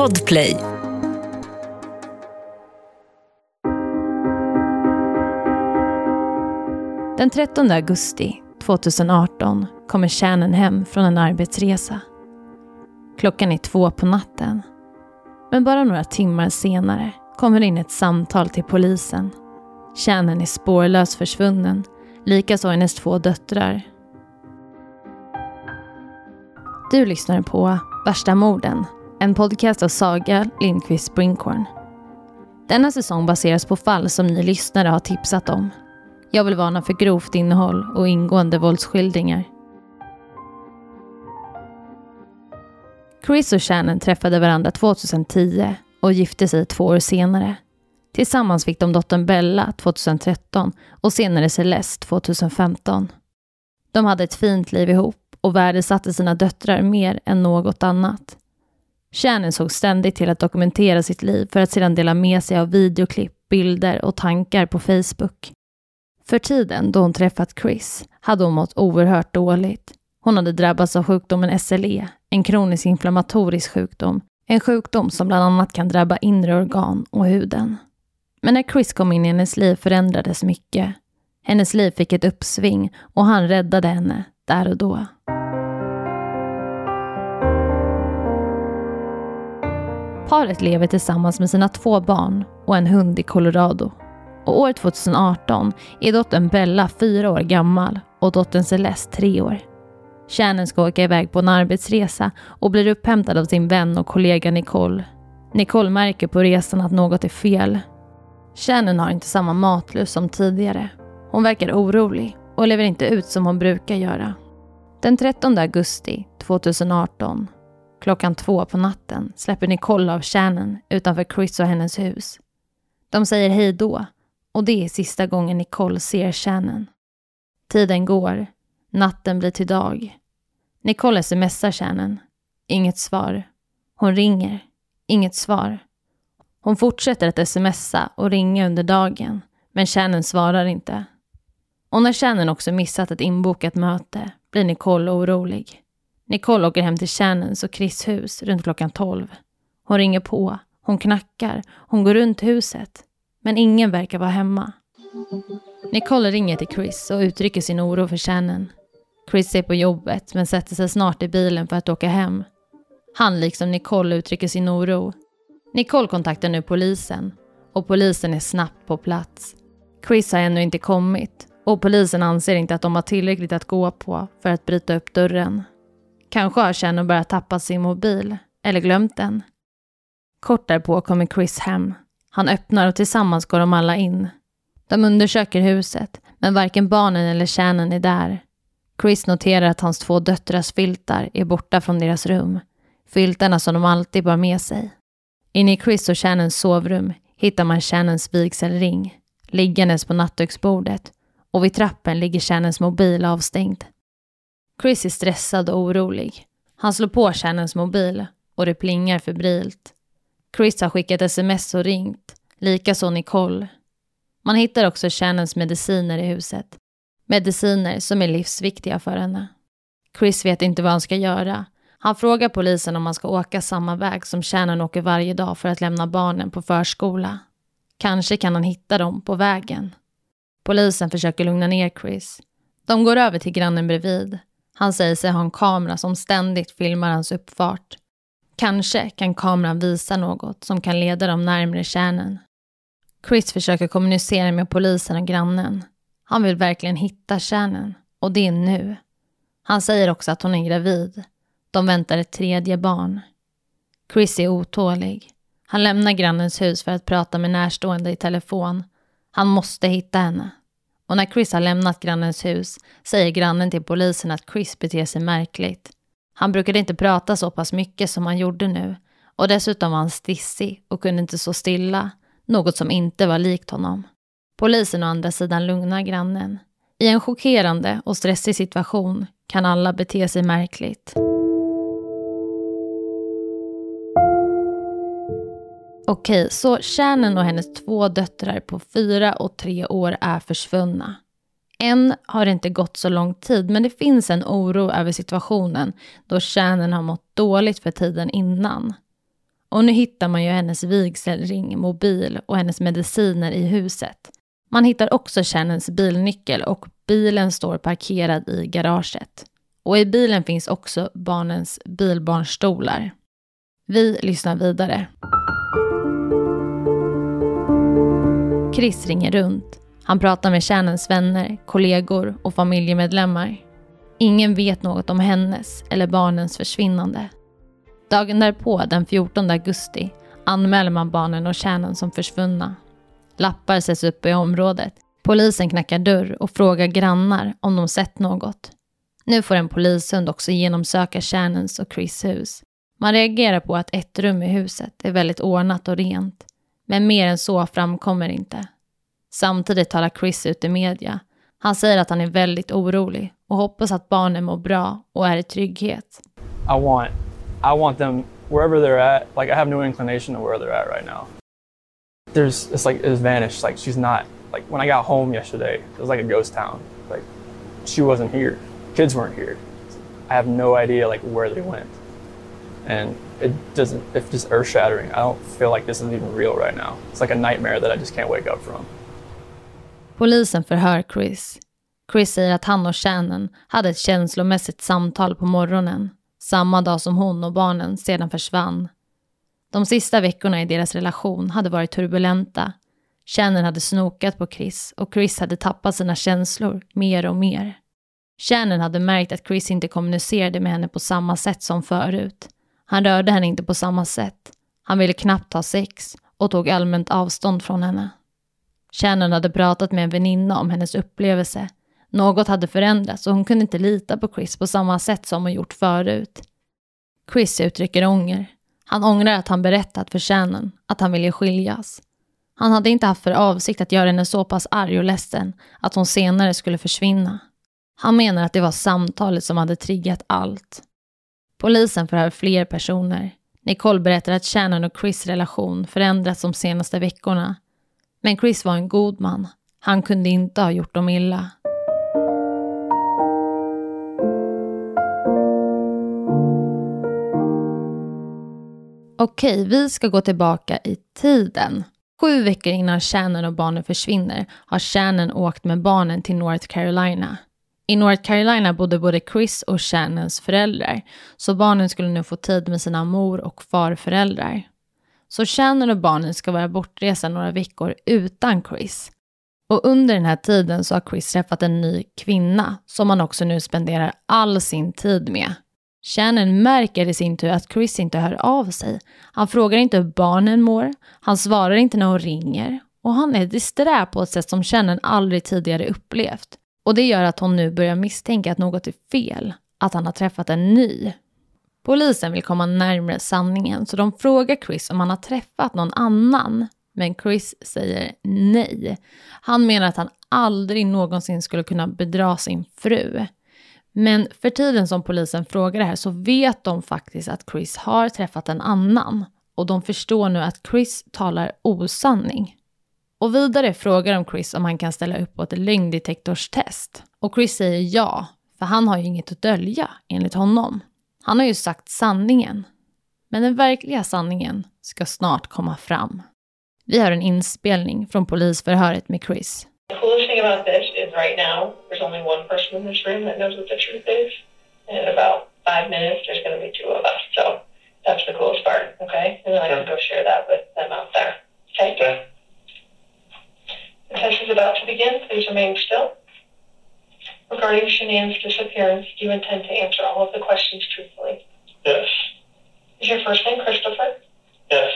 Podplay. Den 13 augusti 2018 kommer Shannon hem från en arbetsresa. Klockan är två på natten. Men bara några timmar senare kommer det in ett samtal till polisen. Kärnen är spårlöst försvunnen, likaså hennes två döttrar. Du lyssnar på Värsta morden, en podcast av Saga Lindqvist Springhorn. Denna säsong baseras på fall som ni lyssnare har tipsat om. Jag vill varna för grovt innehåll och ingående våldsskildringar. Chris och Shannon träffade varandra 2010 och gifte sig två år senare. Tillsammans fick de dottern Bella 2013 och senare Celeste 2015. De hade ett fint liv ihop och värdesatte sina döttrar mer än något annat. Shannon såg ständigt till att dokumentera sitt liv för att sedan dela med sig av videoklipp, bilder och tankar på Facebook. För tiden då hon träffat Chris hade hon mått oerhört dåligt. Hon hade drabbats av sjukdomen SLE, en kronisk inflammatorisk sjukdom. En sjukdom som bland annat kan drabba inre organ och huden. Men när Chris kom in i hennes liv förändrades mycket. Hennes liv fick ett uppsving och han räddade henne där och då. Paret lever tillsammans med sina två barn och en hund i Colorado. Och år 2018 är dottern Bella fyra år gammal och dottern Celeste tre år. Shannon ska åka iväg på en arbetsresa och blir upphämtad av sin vän och kollega Nicole. Nicole märker på resan att något är fel. Shannon har inte samma matlust som tidigare. Hon verkar orolig och lever inte ut som hon brukar göra. Den 13 augusti 2018, klockan två på natten, släpper Nicole av Shannon utanför Chris och hennes hus. De säger hej då och det är sista gången Nicole ser Shannon. Tiden går, natten blir till dag. Nicole smsar Shannon. Inget svar. Hon ringer. Inget svar. Hon fortsätter att smsa och ringa under dagen, men Shannon svarar inte. Och när Shannon också missat ett inbokat möte blir Nicole orolig. Nicole åker hem till Shannons och Chris hus runt klockan 12. Hon ringer på, hon knackar, hon går runt huset. Men ingen verkar vara hemma. Nicole ringer till Chris och uttrycker sin oro för Shannon. Chris är på jobbet men sätter sig snart i bilen för att åka hem. Han liksom Nicole uttrycker sin oro. Nicole kontaktar nu polisen och polisen är snabbt på plats. Chris har ännu inte kommit och polisen anser inte att de har tillräckligt att gå på för att bryta upp dörren. Kanske har Shannon börjat tappa sin mobil eller glömt den. Kort därpå kommer Chris hem. Han öppnar och tillsammans går de alla in. De undersöker huset, men varken barnen eller Shannon är där. Chris noterar att hans två döttrars filtar är borta från deras rum. Filtarna som de alltid bar med sig. Inne i Chris och Shannons sovrum hittar man Shannons vigselring liggandes på nattduksbordet och vid trappen ligger Shannons mobil avstängd. Chris är stressad och orolig. Han slår på Shannons mobil och det plingar febrilt. Chris har skickat sms och ringt, likaså Nicole. Man hittar också Shannons mediciner i huset. Mediciner som är livsviktiga för henne. Chris vet inte vad han ska göra. Han frågar polisen om han ska åka samma väg som Shannon åker varje dag för att lämna barnen på förskola. Kanske kan han hitta dem på vägen. Polisen försöker lugna ner Chris. De går över till grannen bredvid. Han säger sig ha en kamera som ständigt filmar hans uppfart. Kanske kan kameran visa något som kan leda dem närmre kärnan. Chris försöker kommunicera med polisen och grannen. Han vill verkligen hitta kärnan och det är nu. Han säger också att hon är gravid. De väntar ett tredje barn. Chris är otålig. Han lämnar grannens hus för att prata med närstående i telefon. Han måste hitta henne. Och när Chris har lämnat grannens hus säger grannen till polisen att Chris beter sig märkligt. Han brukade inte prata så pass mycket som han gjorde nu och dessutom var han stissig och kunde inte stå stilla, något som inte var likt honom. Polisen å andra sidan lugnar grannen. I en chockerande och stressig situation kan alla bete sig märkligt. Okej, så Shannon och hennes två döttrar på fyra och tre år är försvunna. Än har det inte gått så lång tid, men det finns en oro över situationen då Shannon har mått dåligt för tiden innan. Och nu hittar man ju hennes vigselring, mobil och hennes mediciner i huset. Man hittar också Shannons bilnyckel och bilen står parkerad i garaget. Och i bilen finns också barnens bilbarnstolar. Vi lyssnar vidare. Chris ringer runt. Han pratar med kärnens vänner, kollegor och familjemedlemmar. Ingen vet något om hennes eller barnens försvinnande. Dagen därpå, den 14 augusti, anmäler man barnen och Shannon som försvunna. Lappar sätts upp i området. Polisen knackar dörr och frågar grannar om de sett något. Nu får en polishund också genomsöka kärnens och Chris hus. Man reagerar på att ett rum i huset är väldigt ordnat och rent. Men mer än så framkommer inte. Samtidigt talar Chris ut i media. Han säger att han är väldigt orolig och hoppas att barnen mår bra och är i trygghet. I want, I want them wherever they're at. Like I have no inclination of where they're at right now. There's, it's like it's vanished. Like she's not. Like when I got home yesterday, it was like a ghost town. Like she wasn't here. Kids weren't here. I have no idea like where they went, and it doesn't. It's just earth shattering. I don't feel like this is even real right now. It's like a nightmare that I just can't wake up from. Polisen förhör Chris. Chris säger att han och Shannon hade ett känslomässigt samtal på morgonen, samma dag som hon och barnen sedan försvann. De sista veckorna i deras relation hade varit turbulenta. Shannon hade snokat på Chris och Chris hade tappat sina känslor mer och mer. Shannon hade märkt att Chris inte kommunicerade med henne på samma sätt som förut. Han rörde henne inte på samma sätt. Han ville knappt ha sex och tog allmänt avstånd från henne. Shannon hade pratat med en väninna om hennes upplevelse. Något hade förändrats och hon kunde inte lita på Chris på samma sätt som hon gjort förut. Chris uttrycker ånger. Han ångrar att han berättat för Shannon att han ville skiljas. Han hade inte haft för avsikt att göra henne så pass arg och ledsen att hon senare skulle försvinna. Han menar att det var samtalet som hade triggat allt. Polisen förhör fler personer. Nicole berättar att Shannon och Chris relation förändrats de senaste veckorna. Men Chris var en god man. Han kunde inte ha gjort dem illa. Okej, vi ska gå tillbaka i tiden. Sju veckor innan Shannon och barnen försvinner har Shannon åkt med barnen till North Carolina. I North Carolina bodde både Chris och Shannons föräldrar, så barnen skulle nu få tid med sina mor och farföräldrar. Så Shannon och barnen ska vara bortresa några veckor utan Chris. Och under den här tiden så har Chris träffat en ny kvinna som han också nu spenderar all sin tid med. Shannon märker i sin tur att Chris inte hör av sig. Han frågar inte hur barnen mår, han svarar inte när hon ringer och han är disträ på ett sätt som Shannon aldrig tidigare upplevt. Och det gör att hon nu börjar misstänka att något är fel, att han har träffat en ny. Polisen vill komma närmare sanningen så de frågar Chris om han har träffat någon annan. Men Chris säger nej. Han menar att han aldrig någonsin skulle kunna bedra sin fru. Men för tiden som polisen frågar det här så vet de faktiskt att Chris har träffat en annan. Och de förstår nu att Chris talar osanning. Och vidare frågar de Chris om han kan ställa upp på ett lögndetektorstest. Och Chris säger ja, för han har ju inget att dölja enligt honom. Han har ju sagt sanningen. Men den verkliga sanningen ska snart komma fram. Vi har en inspelning från polisförhöret med Chris. The coolest thing about this is right now there's only one person in this room that knows what the truth is. And in about five minutes there's going to be two of us. So that's the coolest part, okay? And then I can go share that with them out there. Okay? Okay. The test is about to begin. Please remain still. Regarding Shanann's disappearance, do you intend to answer all of the questions truthfully? Yes. Is your first name Christopher? Yes.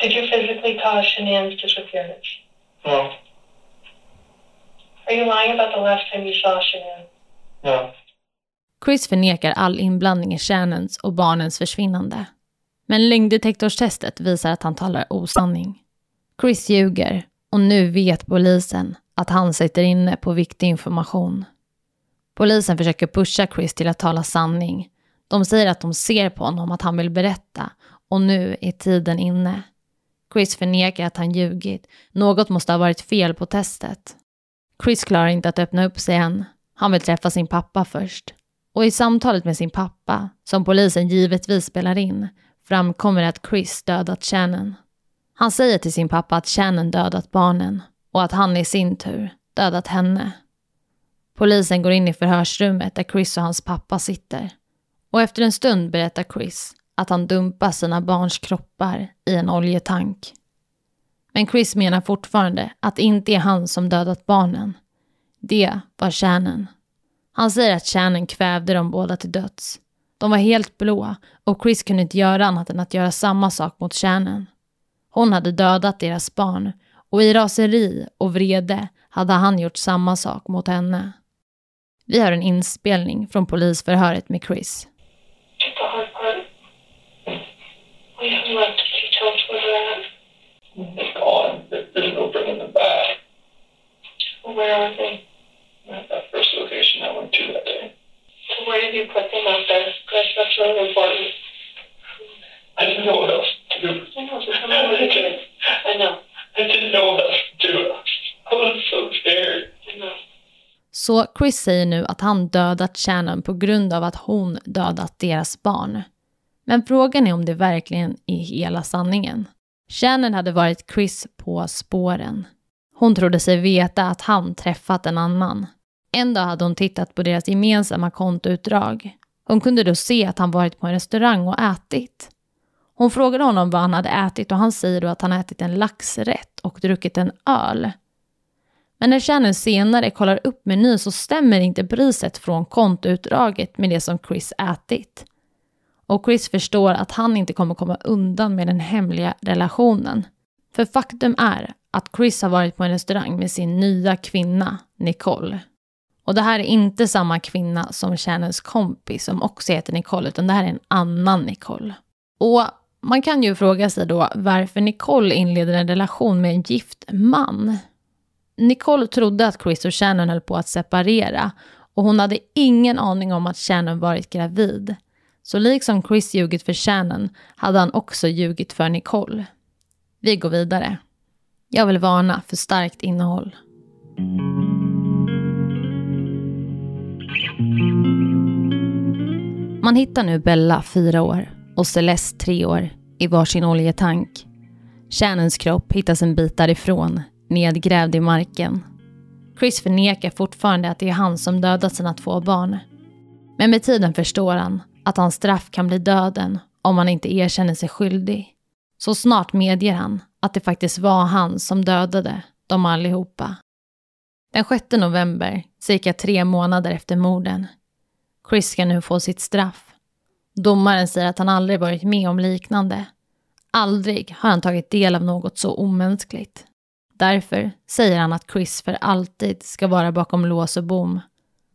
Did you physically cause Shanann's disappearance? No. Are you lying about the last time you saw Shanann? No. Chris förnekar all inblandning i Shannons och barnens försvinnande. Men lögndetektorstestet visar att han talar osanning. Chris ljuger och nu vet polisen att han sitter inne på viktig information. Polisen försöker pusha Chris till att tala sanning. De säger att de ser på honom att han vill berätta och nu är tiden inne. Chris förnekar att han ljugit. Något måste ha varit fel på testet. Chris klarar inte att öppna upp sig än. Han vill träffa sin pappa först. Och i samtalet med sin pappa, som polisen givetvis spelar in, framkommer att Chris dödat Shannon. Han säger till sin pappa att Shannon dödat barnen och att han i sin tur dödat henne. Polisen går in i förhörsrummet där Chris och hans pappa sitter. Och efter en stund berättar Chris att han dumpar sina barns kroppar i en oljetank. Men Chris menar fortfarande att det inte är han som dödat barnen. Det var Shannon. Han säger att Shannon kvävde dem båda till döds. De var helt blå och Chris kunde inte göra annat än att göra samma sak mot Shannon. Hon hade dödat deras barn och i raseri och vrede hade han gjort samma sak mot henne. Vi har en inspelning från polisförhöret med Chris. Så Chris säger nu att han dödat Shannon på grund av att hon dödat deras barn. Men frågan är om det verkligen är hela sanningen. Shannon hade varit Chris på spåren. Hon trodde sig veta att han träffat en annan. En dag hade hon tittat på deras gemensamma kontoutdrag. Hon kunde då se att han varit på en restaurang och ätit. Hon frågade honom vad han hade ätit och han säger då att han ätit en laxrätt och druckit en öl. Men när Shannon senare kollar upp menyn så stämmer inte priset från kontoutdraget med det som Chris ätit. Och Chris förstår att han inte kommer komma undan med den hemliga relationen. För faktum är att Chris har varit på en restaurang med sin nya kvinna, Nicole. Och det här är inte samma kvinna som Shannons kompis som också heter Nicole, utan det här är en annan Nicole. Och man kan ju fråga sig då varför Nicole inleder en relation med en gift man. Nicole trodde att Chris och Shannon höll på att separera och hon hade ingen aning om att Shannon varit gravid. Så liksom Chris ljugit för Shannon hade han också ljugit för Nicole. Vi går vidare. Jag vill varna för starkt innehåll. Man hittar nu Bella, fyra år, och Celeste, tre år, i varsin oljetank. Shannons kropp hittas en bit därifrån, nedgrävd i marken. Chris förnekar fortfarande att det är han som dödat sina två barn. Men med tiden förstår han att hans straff kan bli döden om han inte erkänner sig skyldig. Så snart medger han att det faktiskt var han som dödade dem allihopa. Den 6 november, cirka tre månader efter morden. Chris ska nu få sitt straff. Domaren säger att han aldrig varit med om liknande. Aldrig har han tagit del av något så omänskligt. Därför säger han att Chris för alltid ska vara bakom lås och bom.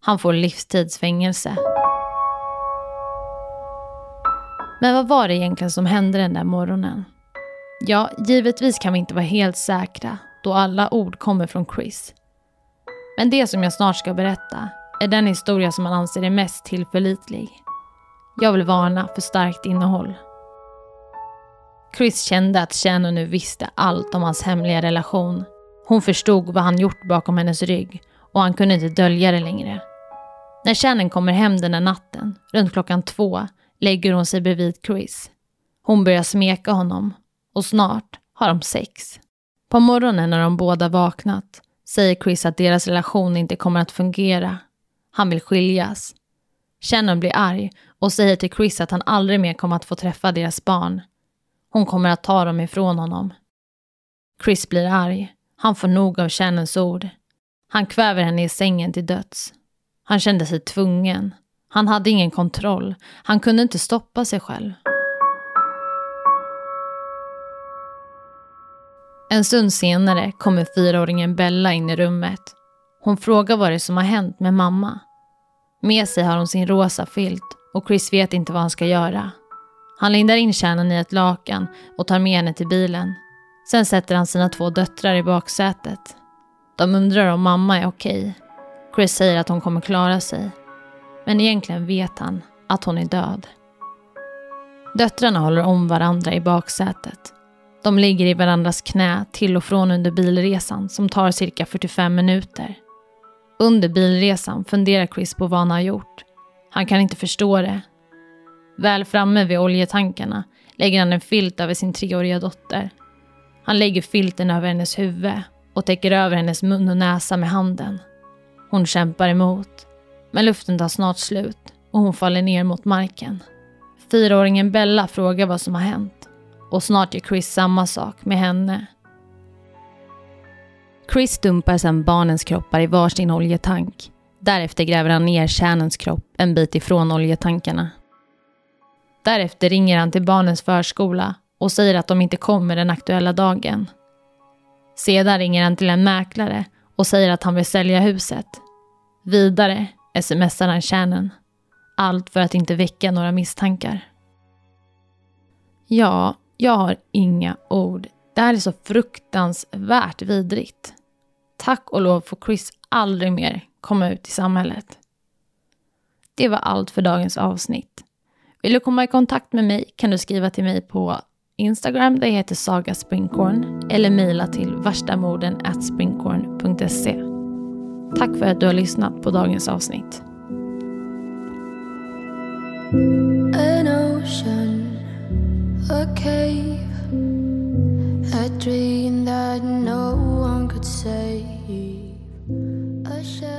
Han får livstidsfängelse. Men vad var det egentligen som hände den där morgonen? Ja, givetvis kan vi inte vara helt säkra då alla ord kommer från Chris. Men det som jag snart ska berätta är den historia som man anser är mest tillförlitlig. Jag vill varna för starkt innehåll. Chris kände att Shannon nu visste allt om hans hemliga relation. Hon förstod vad han gjort bakom hennes rygg och han kunde inte dölja det längre. När Shannon kommer hem den där natten, runt klockan två, lägger hon sig bredvid Chris. Hon börjar smeka honom och snart har de sex. På morgonen när de båda vaknat säger Chris att deras relation inte kommer att fungera. Han vill skiljas. Shannon blir arg och säger till Chris att han aldrig mer kommer att få träffa deras barn. Hon kommer att ta dem ifrån honom. Chris blir arg. Han får nog av Shannons ord. Han kväver henne i sängen till döds. Han kände sig tvungen. Han hade ingen kontroll. Han kunde inte stoppa sig själv. En stund senare kommer fyraåringen Bella in i rummet. Hon frågar vad det är som har hänt med mamma. Med sig har hon sin rosa filt och Chris vet inte vad han ska göra. Han lindar in kärnan i ett lakan och tar med henne till bilen. Sen sätter han sina två döttrar i baksätet. De undrar om mamma är okej. Chris säger att hon kommer klara sig. Men egentligen vet han att hon är död. Döttrarna håller om varandra i baksätet. De ligger i varandras knä till och från under bilresan som tar cirka 45 minuter. Under bilresan funderar Chris på vad han har gjort. Han kan inte förstå det. Väl framme vid oljetankarna lägger han en filt över sin treåriga dotter. Han lägger filten över hennes huvud och täcker över hennes mun och näsa med handen. Hon kämpar emot, men luften tar snart slut och hon faller ner mot marken. Fyraåringen Bella frågar vad som har hänt och snart gör Chris samma sak med henne. Chris dumpar sedan barnens kroppar i varsin oljetank. Därefter gräver han ner kärnens kropp en bit ifrån oljetankarna. Därefter ringer han till barnens förskola och säger att de inte kommer den aktuella dagen. Sedan ringer han till en mäklare och säger att han vill sälja huset. Vidare smsar han kärnan. Allt för att inte väcka några misstankar. Ja, jag har inga ord. Det här är så fruktansvärt vidrigt. Tack och lov får Chris aldrig mer komma ut i samhället. Det var allt för dagens avsnitt. Vill du komma i kontakt med mig kan du skriva till mig på Instagram där jag heter Saga Springkorn eller mejla till varstamorden springkorn.se. Tack för att du har lyssnat på dagens avsnitt. An ocean, a cave, a dream that no one could save, a shell.